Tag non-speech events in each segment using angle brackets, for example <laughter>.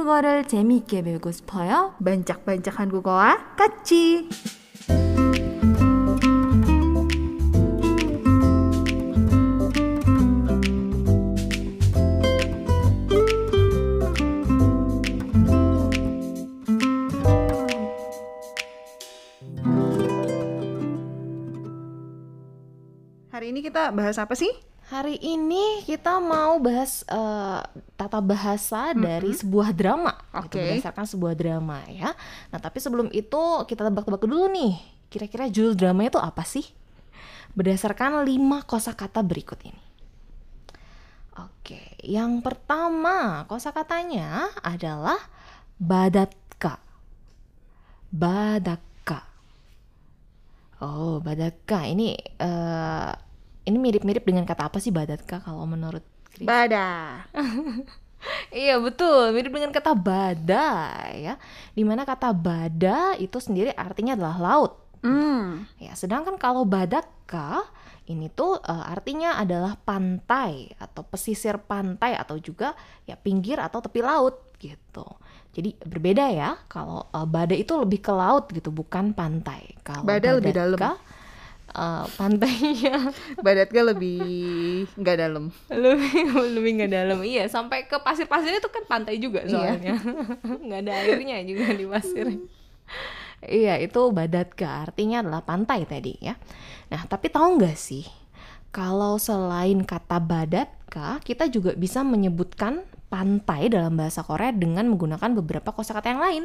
한국어를 재미있게 배우고 싶어요? 반짝반짝 한국어와 같이. Hari ini kita bahas apa sih? Hari ini kita mau bahas uh, tata bahasa dari sebuah drama, gitu, Oke. berdasarkan sebuah drama ya. Nah tapi sebelum itu kita tebak-tebak dulu nih, kira-kira judul dramanya itu apa sih? Berdasarkan lima kosakata berikut ini. Oke, yang pertama kosakatanya adalah badatka. Badaka. Oh, badatka. Ini eh, ini mirip-mirip dengan kata apa sih badatka kalau menurut Kris? Bada. <laughs> Iya betul, mirip dengan kata bada ya. Di mana kata bada itu sendiri artinya adalah laut. Hmm. Ya, sedangkan kalau badaka ini tuh eh, artinya adalah pantai atau pesisir pantai atau juga ya pinggir atau tepi laut gitu. Jadi berbeda ya. Kalau bada itu lebih ke laut gitu, bukan pantai. Kalau Bada lebih dalam. Eh, pantainya. <laughs> Badatnya lebih nggak dalam. lebih lebih nggak dalam. Iya sampai ke pasir-pasirnya itu kan pantai juga Iya. soalnya. <laughs> Nggak ada airnya juga di pasir. Iya itu badatka artinya adalah pantai tadi ya. Nah tapi tahu nggak sih kalau selain kata badatka kita juga bisa menyebutkan pantai dalam bahasa Korea dengan menggunakan beberapa kosakata yang lain.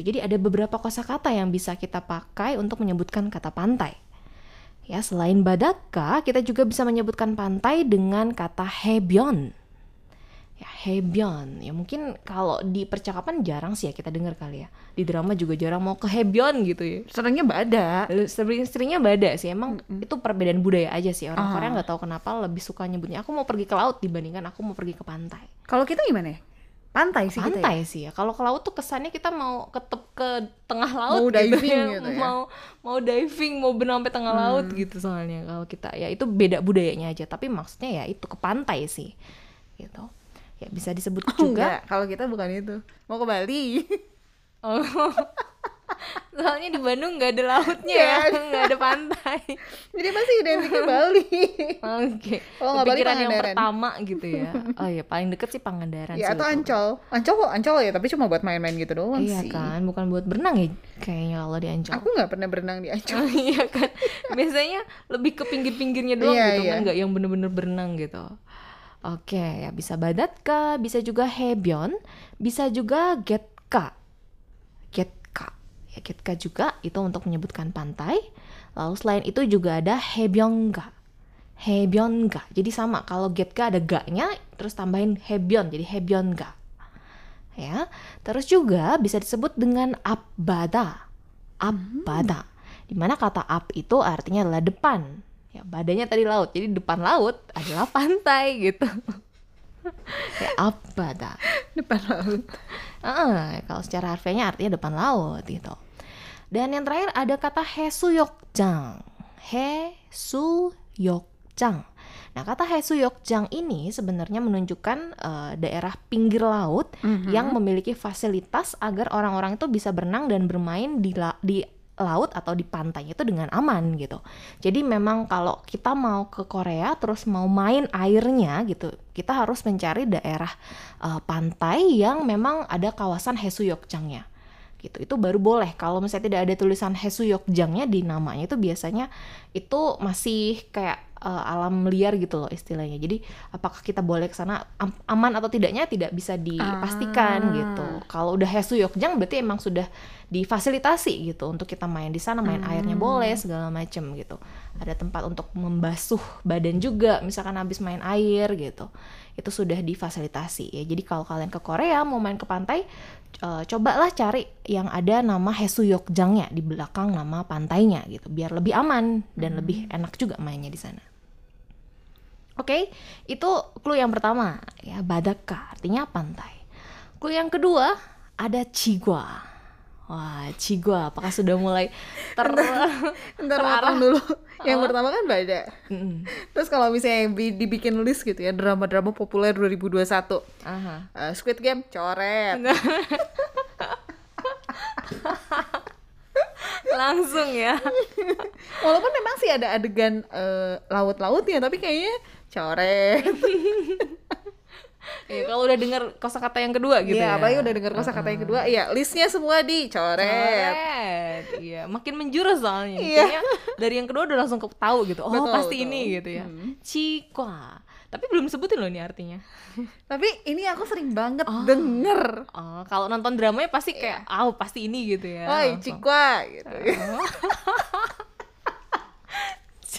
Jadi ada beberapa kosakata yang bisa kita pakai untuk menyebutkan kata pantai Ya, selain badaka, kita juga bisa menyebutkan pantai dengan kata hebyon. Ya, hebyon. Ya mungkin kalau di percakapan jarang sih ya kita dengar kali ya. Di drama juga jarang mau ke hebyon gitu ya. Seringnya bada. Lalu Sering-seringnya bada sih. Emang itu perbedaan budaya aja sih. Orang Ah. Korea nggak tahu kenapa lebih suka nyebutnya aku mau pergi ke laut dibandingkan aku mau pergi ke pantai. Kalau kita gimana ya? Pantai sih ya? pantai sih ya. Kalau ke laut tuh kesannya kita mau ke tep- ke tengah laut Mau gitu diving ya. gitu ya. Mau mau diving, mau berenang sampai tengah laut Hmm. gitu soalnya kalau kita ya itu beda budayanya aja, tapi maksudnya ya itu ke pantai sih. Gitu. Ya bisa disebut Oh, juga. kalau kita bukan itu. Mau ke Bali. <laughs> Oh. Soalnya di Bandung nggak ada lautnya Iya. ya, nggak ada pantai. Jadi pasti identiknya Bali. Oke. Kalau nggak Bali, yang pertama gitu ya. Oh ya paling deket sih Pangandaran ya atau. Ancol. Ancol kok Ancol ya, tapi cuma buat main-main gitu doang Iya sih. kan, bukan buat berenang ya kayaknya kalau di Ancol. Aku nggak pernah berenang di Ancol. <laughs> Iya kan biasanya lebih ke pinggir-pinggirnya doang Iya, gitu iya. kan nggak yang bener-bener berenang gitu oke ya bisa badatka bisa juga hebyon bisa juga getka ya getka juga itu untuk menyebutkan pantai lalu selain itu juga ada hebyongga hebyongga jadi sama kalau getka ada ga-nya terus tambahin hebyon jadi hebyongga ya terus juga bisa disebut dengan abada. Abada. Di mana kata ab itu artinya adalah depan. Ya badannya tadi laut jadi depan laut adalah <laughs> pantai gitu. <laughs> Ya abada. Depan laut. Ah, kalau secara harfiahnya artinya depan laut gitu. Dan yang terakhir ada kata hesuyokjang. Hesuyokjang. Nah kata hesuyokjang ini sebenarnya menunjukkan eh, daerah pinggir laut yang memiliki fasilitas agar orang-orang itu bisa berenang dan bermain di la- di laut atau di pantai itu dengan aman gitu. Jadi memang kalau kita mau ke Korea terus mau main airnya gitu, kita harus mencari daerah eh, pantai yang memang ada kawasan Hesuyokjangnya gitu. Itu baru boleh. Kalau misalnya tidak ada tulisan Hesuyokjangnya di namanya itu biasanya itu masih kayak eh, alam liar gitu loh istilahnya. Jadi apakah kita boleh ke sana am- aman atau tidaknya tidak bisa dipastikan Ah. gitu. Kalau udah Hesuyokjang berarti emang sudah difasilitasi gitu untuk kita main di sana, main airnya boleh segala macem gitu. Ada tempat untuk membasuh badan juga, misalkan habis main air gitu. Itu sudah difasilitasi ya. Jadi kalau kalian ke Korea mau main ke pantai, eh, cobalah cari yang ada nama Hesuyokjangnya di belakang nama pantainya gitu, biar lebih aman dan lebih enak juga mainnya di sana. Oke, itu clue yang pertama ya Badaka artinya pantai. Clue yang kedua ada Cigua. Wah, Cigua, apakah sudah mulai ter... Ntar potong dulu. Yang pertama kan Bada. Mm-mm. Terus kalau misalnya bi- dibikin list gitu ya, drama-drama populer 2021. Aha. Eh, Squid Game coret. <laughs> Langsung ya. <laughs> Walaupun memang sih ada adegan eh, laut-lautnya, tapi kayaknya coret. <laughs> Iya, kalau udah dengar kosakata yang kedua gitu Iya, ya. apalagi udah denger kosa kata yang kedua, iya listnya semua dicoret. Coret. Iya, makin menjurus soalnya. Iya. Kayaknya dari yang kedua udah langsung tahu gitu. Oh, Betul, pasti betul. ini gitu ya. Cikwa. Tapi belum sebutin loh ini artinya. Tapi ini aku sering banget Oh. denger. Oh, kalau nonton dramanya pasti kayak, ah pasti ini gitu ya. Langsung. Cikwa gitu. <laughs>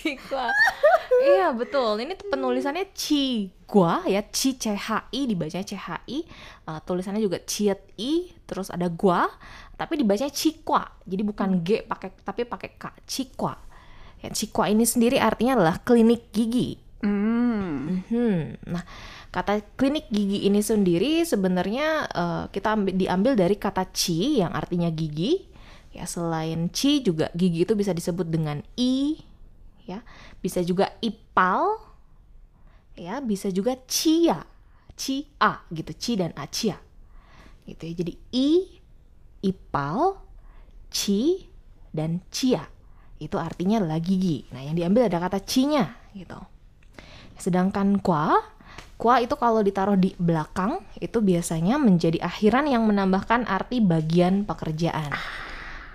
Cikwa. <laughs> iya betul. Ini penulisannya Cigua ya, Ci C H I dibacanya C H I. Eh, tulisannya juga Ciet I, terus ada gua, tapi dibacanya Cikwa. Jadi bukan G pakai tapi pakai K, Cikwa. Ya, Cikwa ini sendiri artinya adalah klinik gigi. Hmm. Mhm. Nah, kata klinik gigi ini sendiri sebenarnya eh, kita ambil, diambil dari kata ci yang artinya gigi. Ya, selain ci juga gigi itu bisa disebut dengan i, ya. Bisa juga ipal. Ya, bisa juga cia. Cia gitu, ci dan a cia. Gitu ya. Jadi i, ipal, ci dan cia. Itu artinya adalah gigi. Nah, yang diambil ada kata cinya gitu. Sedangkan kwa, kwa itu kalau ditaruh di belakang itu biasanya menjadi akhiran yang menambahkan arti bagian pekerjaan.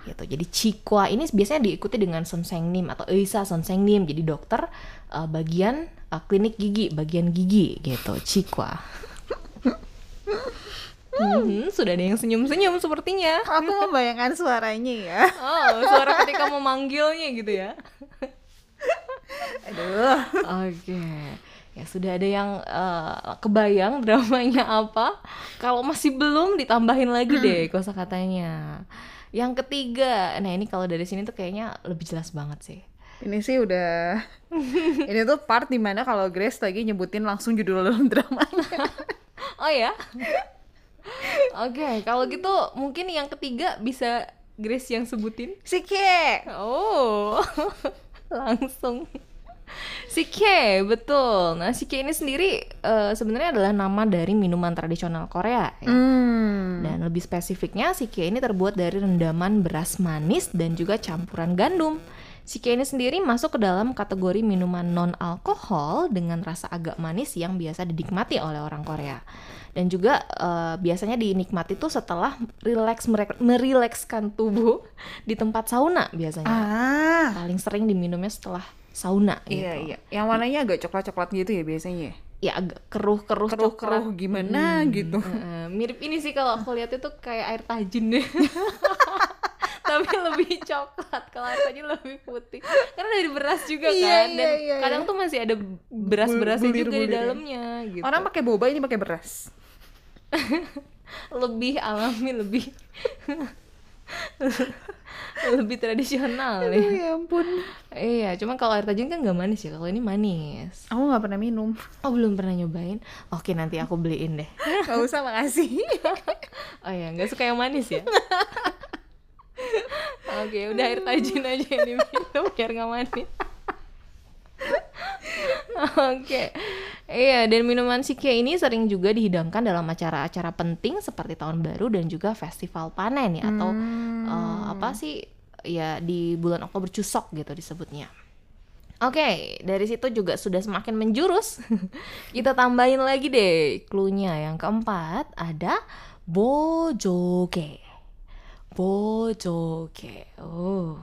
Gitu. Jadi cikwa ini biasanya diikuti dengan sonsengnim atau eisa sonsengnim. Jadi dokter eh, bagian eh, klinik gigi, bagian gigi gitu, cikwa. Mhm, sudah ada yang senyum-senyum sepertinya. Aku membayangkan suaranya ya. Oh, suara ketika memanggilnya gitu ya. Aduh. Oke. Ya sudah ada yang eh, kebayang dramanya apa? Kalau masih belum ditambahin lagi deh <clears throat> kosakatanya. Yang ketiga, nah ini kalau dari sini tuh kayaknya lebih jelas banget sih. Ini sih udah <laughs> Ini tuh part di mana kalau Grace lagi nyebutin langsung judul dalam <laughs> dramanya <laughs> Oh ya? Oke, kalau gitu mungkin yang ketiga bisa Grace yang sebutin. Sike Oh, langsung. Sike, betul. Nah, Sike ini sendiri eh, sebenarnya adalah nama dari minuman tradisional Korea. Ya. hmm. Dan lebih spesifiknya, sike ini terbuat dari rendaman beras manis dan juga campuran gandum. Sike ini sendiri masuk ke dalam kategori minuman non-alkohol dengan rasa agak manis yang biasa dinikmati oleh orang Korea. Dan juga eh, biasanya dinikmati tuh setelah relax merilekskan tubuh di tempat sauna biasanya. Ah Paling sering diminumnya setelah sauna gitu. Iya iya Yang warnanya agak coklat-coklat gitu ya biasanya Ya agak keruh-keruh Keruh-keruh gimana gitu Heeh, mirip ini sih kalau aku lihat itu kayak air tajin deh. <laughs> Tapi lebih coklat, kalau air tajin lebih putih. Karena dari beras juga Iya, kan, dan iya, iya, kadang tuh masih ada beras-berasnya juga di bulir-bulirnya. dalamnya gitu. Orang pakai boba ini pakai beras <laughs> lebih alami, lebih <laughs> <laughs> lebih tradisional Aduh, nih. ya ampun Iya, cuman kalau air tajin kan nggak manis ya. Kalau ini manis. Aku nggak pernah minum Oh belum pernah nyobain? Oke nanti aku beliin deh. <laughs> Gak usah makasih <laughs> Oh ya, nggak suka yang manis ya? Oke, udah air tajin aja yang diminum biar nggak manis. Oke, iya dan minuman sike ini sering juga dihidangkan dalam acara-acara penting seperti tahun baru dan juga festival panen ya atau eh, apa sih ya di bulan Oktober Cusok gitu disebutnya. Oke, dari situ juga sudah semakin menjurus. <laughs> Kita tambahin lagi deh clue-nya. Yang keempat ada bojoge. Bojoge. Oh.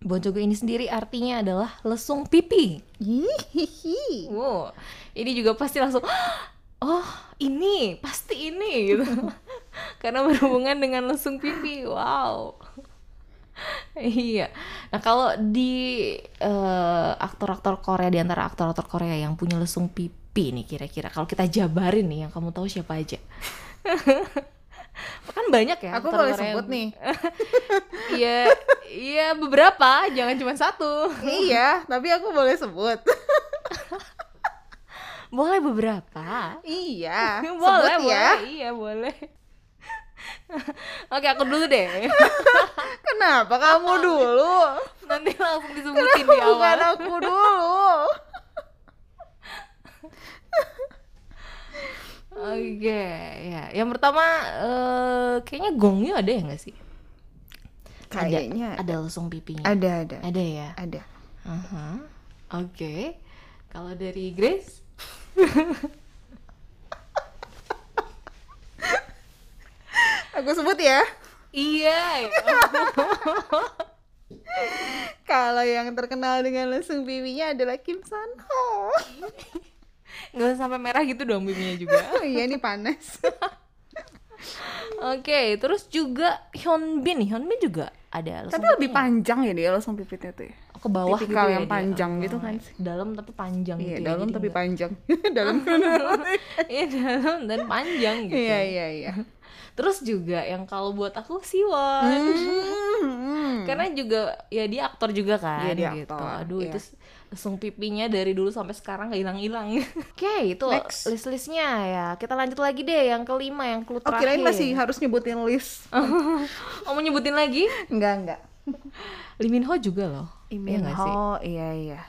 Bojoge ini sendiri artinya adalah lesung pipi. Hihihi. Wow. Ini juga pasti langsung Oh, ini, pasti ini gitu. <laughs> Karena berhubungan dengan lesung pipi. Wow. <laughs> Iya. Nah, kalau di eh, aktor-aktor Korea di antara aktor-aktor Korea yang punya lesung pipi nih kira-kira kalau kita jabarin nih yang kamu tahu siapa aja? <laughs> kan banyak ya Aku boleh Korea yang- sebut nih <laughs> Iya, iya beberapa, jangan cuma satu. Iya Tapi aku boleh sebut Boleh beberapa. Iya boleh, Sebut ya boleh, iya boleh. Oke, aku dulu deh. <laughs> Kenapa kamu dulu? Nanti langsung disebutin di Bukan awal. aku dulu. Oke, ya. Yang pertama eh, kayaknya gongnya ada ya nggak sih? Kayaknya ada, ada lesung pipinya. ada ada Ada ya. ada. Aha. Oke. Kalau dari Grace? <laughs> Aku sebut ya. Iya. ya. <laughs> Kalau yang terkenal dengan lesung pipinya adalah Kim San Ho. Nggak usah sampai merah gitu dong pipinya juga. Oh <laughs> iya ini panas. Oke, terus juga Hyunbin, Hyunbin juga ada Tapi lebih panjang ya dia lesung pipitnya tuh. ya. ke bawah tipikal gitu ya yang dia. panjang gitu Oh, kan. Dalam tapi panjang Iya gitu ya, dalam jadi tapi nggak- panjang. <laughs> dalam. Iya dalam dan panjang gitu. Iya iya iya. Terus juga yang kalau buat aku Siwon. Hmm. Karena juga ya dia aktor juga kan Iya, dia gitu. aktor, Aduh iya. itu lesung pipinya dari dulu sampai sekarang gak hilang-hilang. <laughs> Oke, itu Next. list-listnya ya. Kita lanjut lagi deh yang kelima, yang clue Oh terakhir. kirain masih harus nyebutin list. <laughs> Oh, mau nyebutin lagi? Enggak enggak. Lee Min Ho juga loh. Iya Min? Ho, iya iya.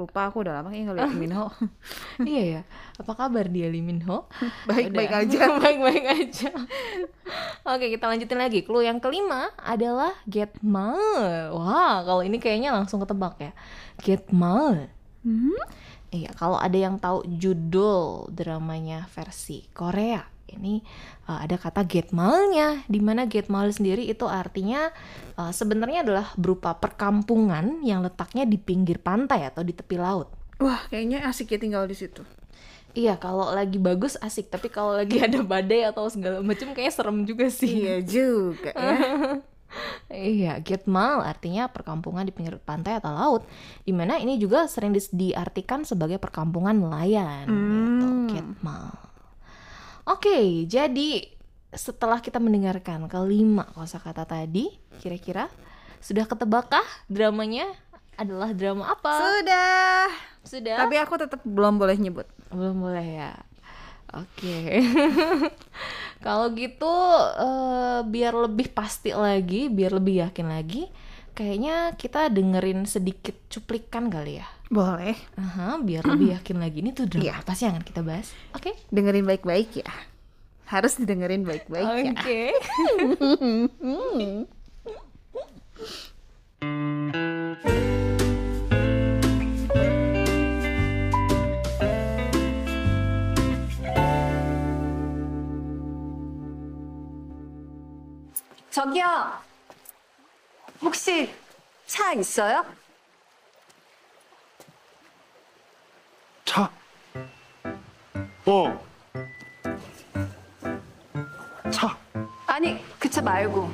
Lupa aku udah lama kayaknya ngeliat <laughs> Min Ho. <laughs> iya ya. Apa kabar dia Lee Min Ho? <laughs> Baik-baik Udah. aja. Baik-baik aja. Oke, kita lanjutin lagi. Clue yang kelima adalah Get Mal. Wah, kalau ini kayaknya langsung ketebak ya. Get Mal. Hmm? Iya, kalau ada yang tahu judul dramanya versi Korea, ini uh, ada kata Get Mal-nya, di mana Get Mal sendiri itu artinya uh, sebenarnya adalah berupa perkampungan yang letaknya di pinggir pantai atau di tepi laut. Wah kayaknya asik ya tinggal di situ. Iya, kalau lagi bagus asik, tapi kalau lagi ada badai atau segala macam kayaknya serem juga sih. Iya juga ya. <laughs> Iya, Getmal artinya perkampungan di pinggir pantai atau laut, di mana ini juga sering dis- diartikan sebagai perkampungan nelayan gitu, Hmm. Oke, jadi setelah kita mendengarkan kelima kosakata tadi, kira-kira sudah ketebakkah dramanya adalah drama apa? Sudah. Sudah? Tapi aku tetap belum boleh nyebut. Belum boleh ya. Oke. <laughs> Kalau gitu eh, biar lebih pasti lagi, biar lebih yakin lagi, kayaknya kita dengerin sedikit cuplikan kali ya. Boleh. Aha, biar lebih yakin lagi ini tuh drama Iya. apa sih yang akan kita bahas? Oke. Dengerin baik-baik ya. Harus didengerin baik-baik ya. Oke. 저기요. 혹시 차 있어요? 어. 차. 아니, 그 차 말고.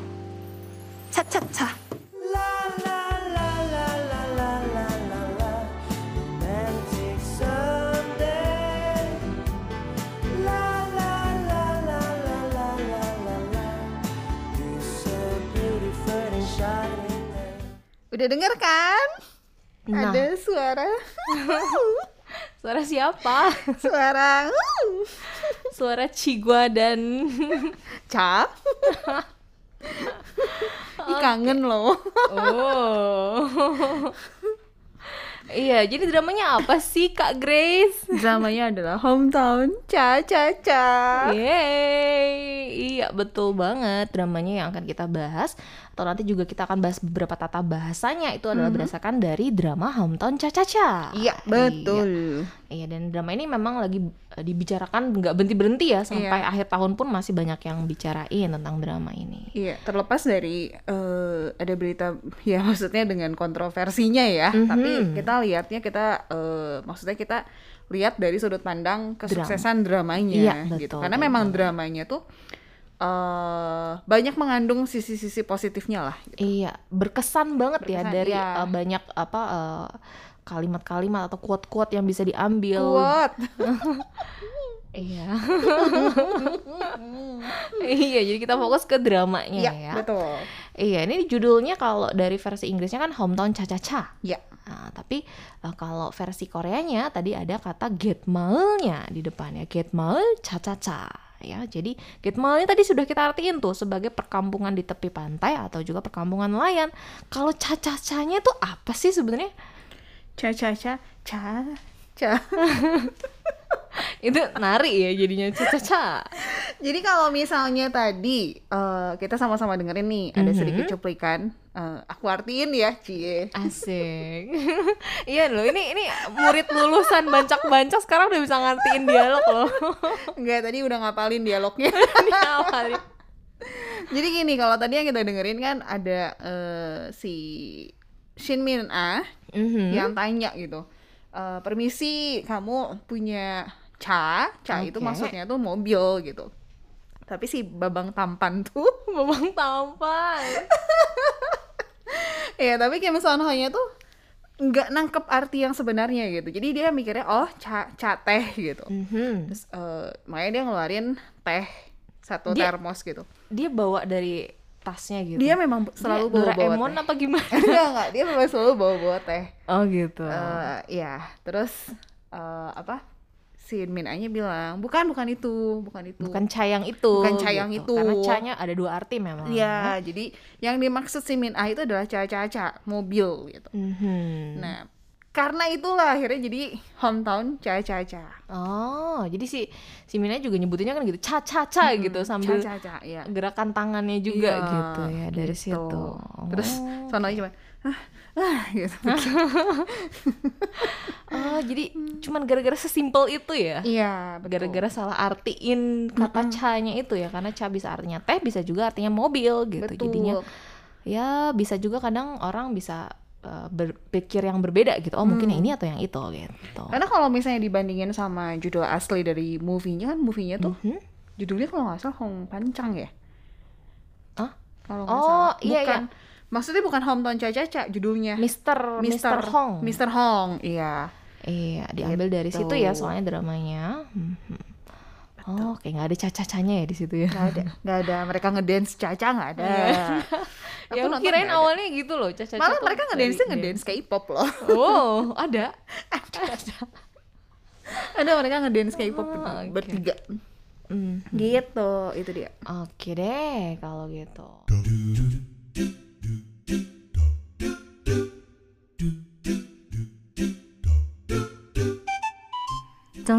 차차차. Udah denger kan? Nah. Ada suara Suara siapa? <laughs> suara Suara Cigua dan <laughs> Ca. <laughs> Ih kangen loh. Oh. Iya, jadi dramanya apa sih Kak Grace? <laughs> Dramanya adalah Hometown Ca Ca Ca. Yeay, iya betul banget dramanya yang akan kita bahas atau nanti juga kita akan bahas beberapa tata bahasanya itu adalah berdasarkan dari drama Hometown Cha-Cha-Cha. Iya, betul. Iya, iya, dan drama ini memang lagi eh, dibicarakan nggak berhenti-berhenti ya sampai Iya. akhir tahun pun masih banyak yang bicarain tentang drama ini. Iya, terlepas dari eh, ada berita ya maksudnya dengan kontroversinya ya, Mhm. tapi kita lihatnya kita eh, maksudnya kita lihat dari sudut pandang kesuksesan dramanya Iya, gitu. betul, Karena memang dramanya tuh eh banyak mengandung sisi-sisi positifnya lah. gitu. Iya, berkesan banget ya Berkesan, dari iya. eh, banyak apa eh, kalimat-kalimat atau quote-quote yang bisa diambil. Kuat. <laughs> Iya. <laughs> iya, jadi kita fokus ke dramanya Iya, ya. betul. Iya, ini judulnya kalau dari versi Inggrisnya kan Hometown Cha-Cha-Cha. Iya. Nah, tapi eh, kalau versi Koreanya tadi ada kata Get Mal-nya di depannya. Get Mal Cha-Cha-Cha ya. Jadi Gitmal ini tadi sudah kita artiin tuh sebagai perkampungan di tepi pantai atau juga perkampungan nelayan. Kalau caca-canya tuh apa sih sebenarnya? Ca ca ca ca ca. Itu nari ya jadinya caca-caca. Jadi kalau misalnya tadi eh, kita sama-sama dengerin nih ada Mhm. sedikit cuplikan, eh, aku artiin ya, cie. Asik. <laughs> iya loh, ini ini murid lulusan bancak-bancak sekarang udah bisa ngertiin dialog loh. Enggak, tadi udah ngapalin dialognya. <laughs> Diawali. Jadi gini, kalau tadi yang kita dengerin kan ada eh, si Shin Min Ah Mhm. yang tanya gitu. eh, permisi, kamu punya ca, ca itu Oke. maksudnya tuh mobil gitu. Tapi si Babang Tampan <laughs> tuh Babang tampan. <laughs> ya tapi Kim Son Ho-nya tuh nggak nangkep arti yang sebenarnya gitu. Jadi dia mikirnya oh ca, ca teh gitu. Mhm. Terus eh, makanya dia ngeluarin teh satu Dia- termos gitu. Dia bawa dari tasnya gitu. Dia memang selalu Dia bawa-bawa Doraemon teh. apa gimana? <laughs> enggak enggak, dia memang selalu bawa-bawa teh. Oh gitu. Eh, ya, terus eh, apa? Si Min A-nya bilang, "Bukan, bukan itu, bukan itu." bukan cayang itu. Bukan cayang itu. Karena canya ada dua arti memang. Iya, jadi yang dimaksud si Min A itu adalah caca-caca, mobil gitu. Mhm. Nah, karena itulah akhirnya jadi hometown caca-caca. Oh, jadi si si Mina juga nyebutinnya kan gitu, ca-ca-ca gitu sambil Caca-caca, ya. gerakan tangannya juga Iya, gitu ya dari gitu. situ. Terus Oh. sononya cuma ah, ah, gitu. <laughs> Oh, jadi cuman gara-gara sesimpel itu ya? Iya. Gara-gara salah artiin kata ca-nya itu ya, karena ca bisa artinya teh, bisa juga artinya mobil gitu. betul. Jadinya ya bisa juga kadang orang bisa uh, berpikir yang berbeda gitu. Oh, mungkin yang ini atau yang itu gitu. Karena kalau misalnya dibandingin sama judul asli dari movie-nya kan movie-nya tuh Mhm. judulnya kalau nggak salah Hong Pancang ya. Hah? Kalau nggak Oh, salah. iya, Bukan. Maksudnya bukan Hometown Caca-Caca judulnya. Mister Mister Hong. Mr. Hong, iya. Iya, diambil dari situ ya Gitu. soalnya dramanya. Mhm. Oh, kayak nggak ada caca-cacanya ya di situ ya. Nggak ada, nggak ada. Mereka ngedance Caca nggak ada. Aku ya, aku kirain nggak ada. awalnya gitu loh, caca-caca. Malah mereka ngedance dance. ngedance K-pop loh. Oh, ada. ada mereka ngedance K-pop Oh, oke. bertiga. Hmm. Gitu, itu dia. Oke deh kalau gitu.